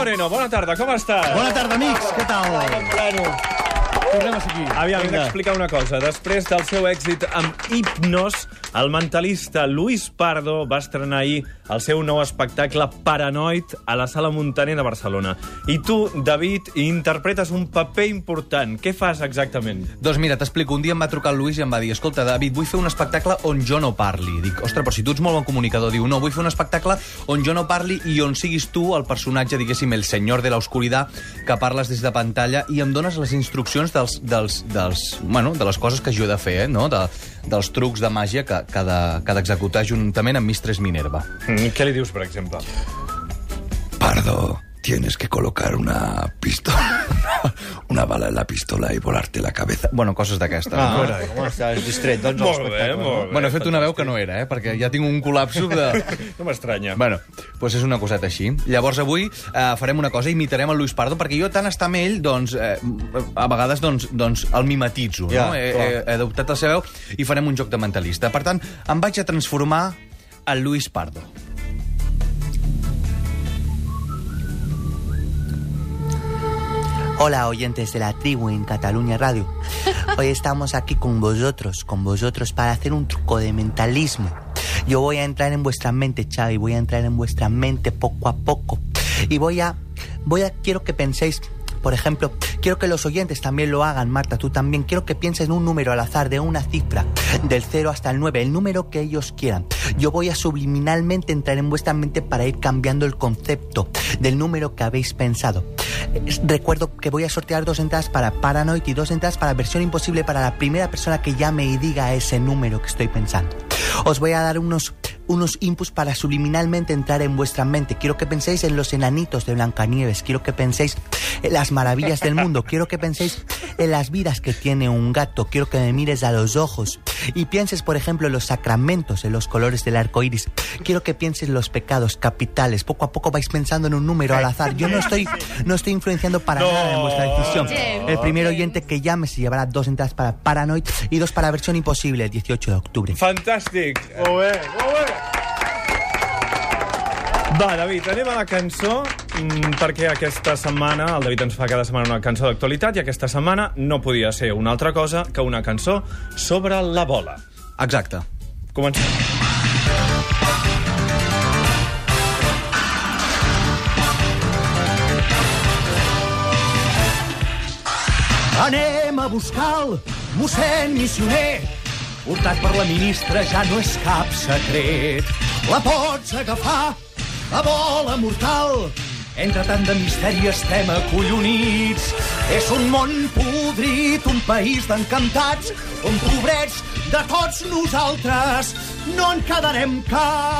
Moreno, bona tarda, com estàs? Bona tarda, amics. Què tal? Bueno, Tornem a aquí. aviam, hem d'explicar una cosa. Després del seu èxit amb Hipnos, el mentalista Luis Pardo va estrenar ahir el seu nou espectacle Paranoid a la Sala Montaner de Barcelona. I tu, David, hi interpretes un paper important. Què fas exactament? Doncs mira, t'explico. Un dia em va trucar el Luis i em va dir escolta, David, vull fer un espectacle on jo no parli. Dic, ostres, però si tu ets molt bon comunicador. Diu, no, vull fer un espectacle on jo no parli i on siguis tu el personatge, diguéssim, el senyor de la oscuridad, que parles des de pantalla i em dones les instruccions dels, dels, dels, bueno, de les coses que he de fer, eh, no? de, dels trucs de màgia que, que de- que ha d'executar juntament amb Mistress Minerva. Mm, què li dius, per exemple? Pardo, tienes que colocar una pistola, una bala en la pistola y volarte la cabeza. Bueno, coses d'aquestes. Ah, no? carai, com estàs distret, doncs, Molt bé, molt bé. Bueno, he fet una veu que no era, eh? perquè ja tinc un col·lapso de... No m'estranya. Bueno, doncs és una coseta així. Llavors avui eh, farem una cosa, imitarem el Luis Pardo, perquè jo tant està amb ell, doncs, eh, a vegades doncs, doncs el mimetitzo, Ja, no? He, he, he adoptat la seva veu i farem un joc de mentalista. Per tant, em vaig a transformar en Luis Pardo. Hola oyentes de la tribu en Cataluña Radio. Hoy estamos aquí con vosotros, con vosotros para hacer un truco de mentalismo. Yo voy a entrar en vuestra mente, Xavi, voy a entrar en vuestra mente poco a poco. Y voy a voy a quiero que penséis por ejemplo, quiero que los oyentes también lo hagan, Marta, tú también. Quiero que pienses en un número al azar, de una cifra, del 0 hasta el 9, el número que ellos quieran. Yo voy a subliminalmente entrar en vuestra mente para ir cambiando el concepto del número que habéis pensado. Recuerdo que voy a sortear dos entradas para Paranoid y dos entradas para Versión Imposible para la primera persona que llame y diga ese número que estoy pensando. Os voy a dar unos, unos inputs para subliminalmente entrar en vuestra mente. Quiero que penséis en los enanitos de Blancanieves. Quiero que penséis en las maravillas del mundo. Quiero que penséis en las vidas que tiene un gato. Quiero que me mires a los ojos y pienses, por ejemplo, en los sacramentos, en los colores del arco iris. Quiero que pienses en los pecados capitales. Poco a poco vais pensando en un número al azar. Yo no estoy, no estoy influenciando para No. nada en vuestra decisión. James. El primer oyente que llame se llevará dos entradas para Paranoid y dos para Versión Imposible el 18 de octubre. Fantàstic. Molt bé, molt bé. Va, David, anem a la cançó, mm, perquè aquesta setmana, el David ens fa cada setmana una cançó d'actualitat, i aquesta setmana no podia ser una altra cosa que una cançó sobre la bola. Exacte. Comencem. Anem a buscar el mossèn missioner. Portat per la ministra ja no és cap secret. La pots agafar a bola mortal. Entre tant de misteri estem acollonits. És un món podrit, un país d'encantats, on pobrets de tots nosaltres no en quedarem cap.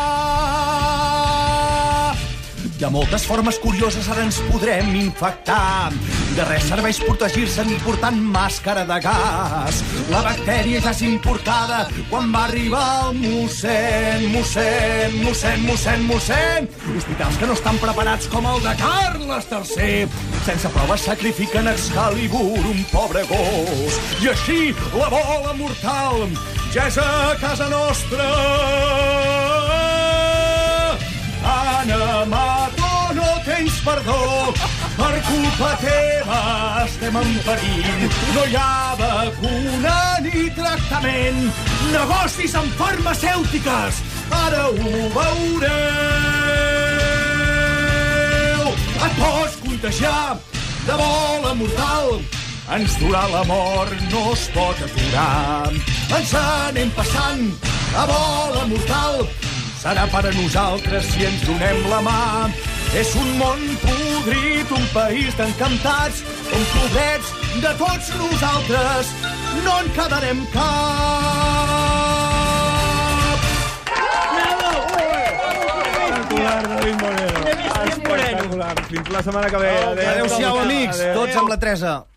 De moltes formes curioses ara ens podrem infectar. De res serveix protegir-se ni portant màscara de gas. La bactèria ja és importada quan va arribar el mossèn, mossèn, mossèn, mossèn, mossèn. Hospitals que no estan preparats com el de Carles III. Sense proves sacrifiquen Excalibur, un pobre gos. I així la bola mortal ja és a casa nostra. Culpa teva estem en perill. No hi ha vacuna ni tractament. Negocis amb farmacèutiques. Ara ho veureu. Et pots contagiar de bola mortal. Ens durà la mort, no es pot aturar. Ens anem passant a bola mortal. Serà per a nosaltres si ens donem la mà. És un món podrit, un país d'encantats, on pobrets de tots nosaltres no en quedarem cap. Espectacular, David Moreno. Espectacular. Fins la setmana que ve. Adéu. Adéu-siau, amics, Adéu. tots amb la Teresa.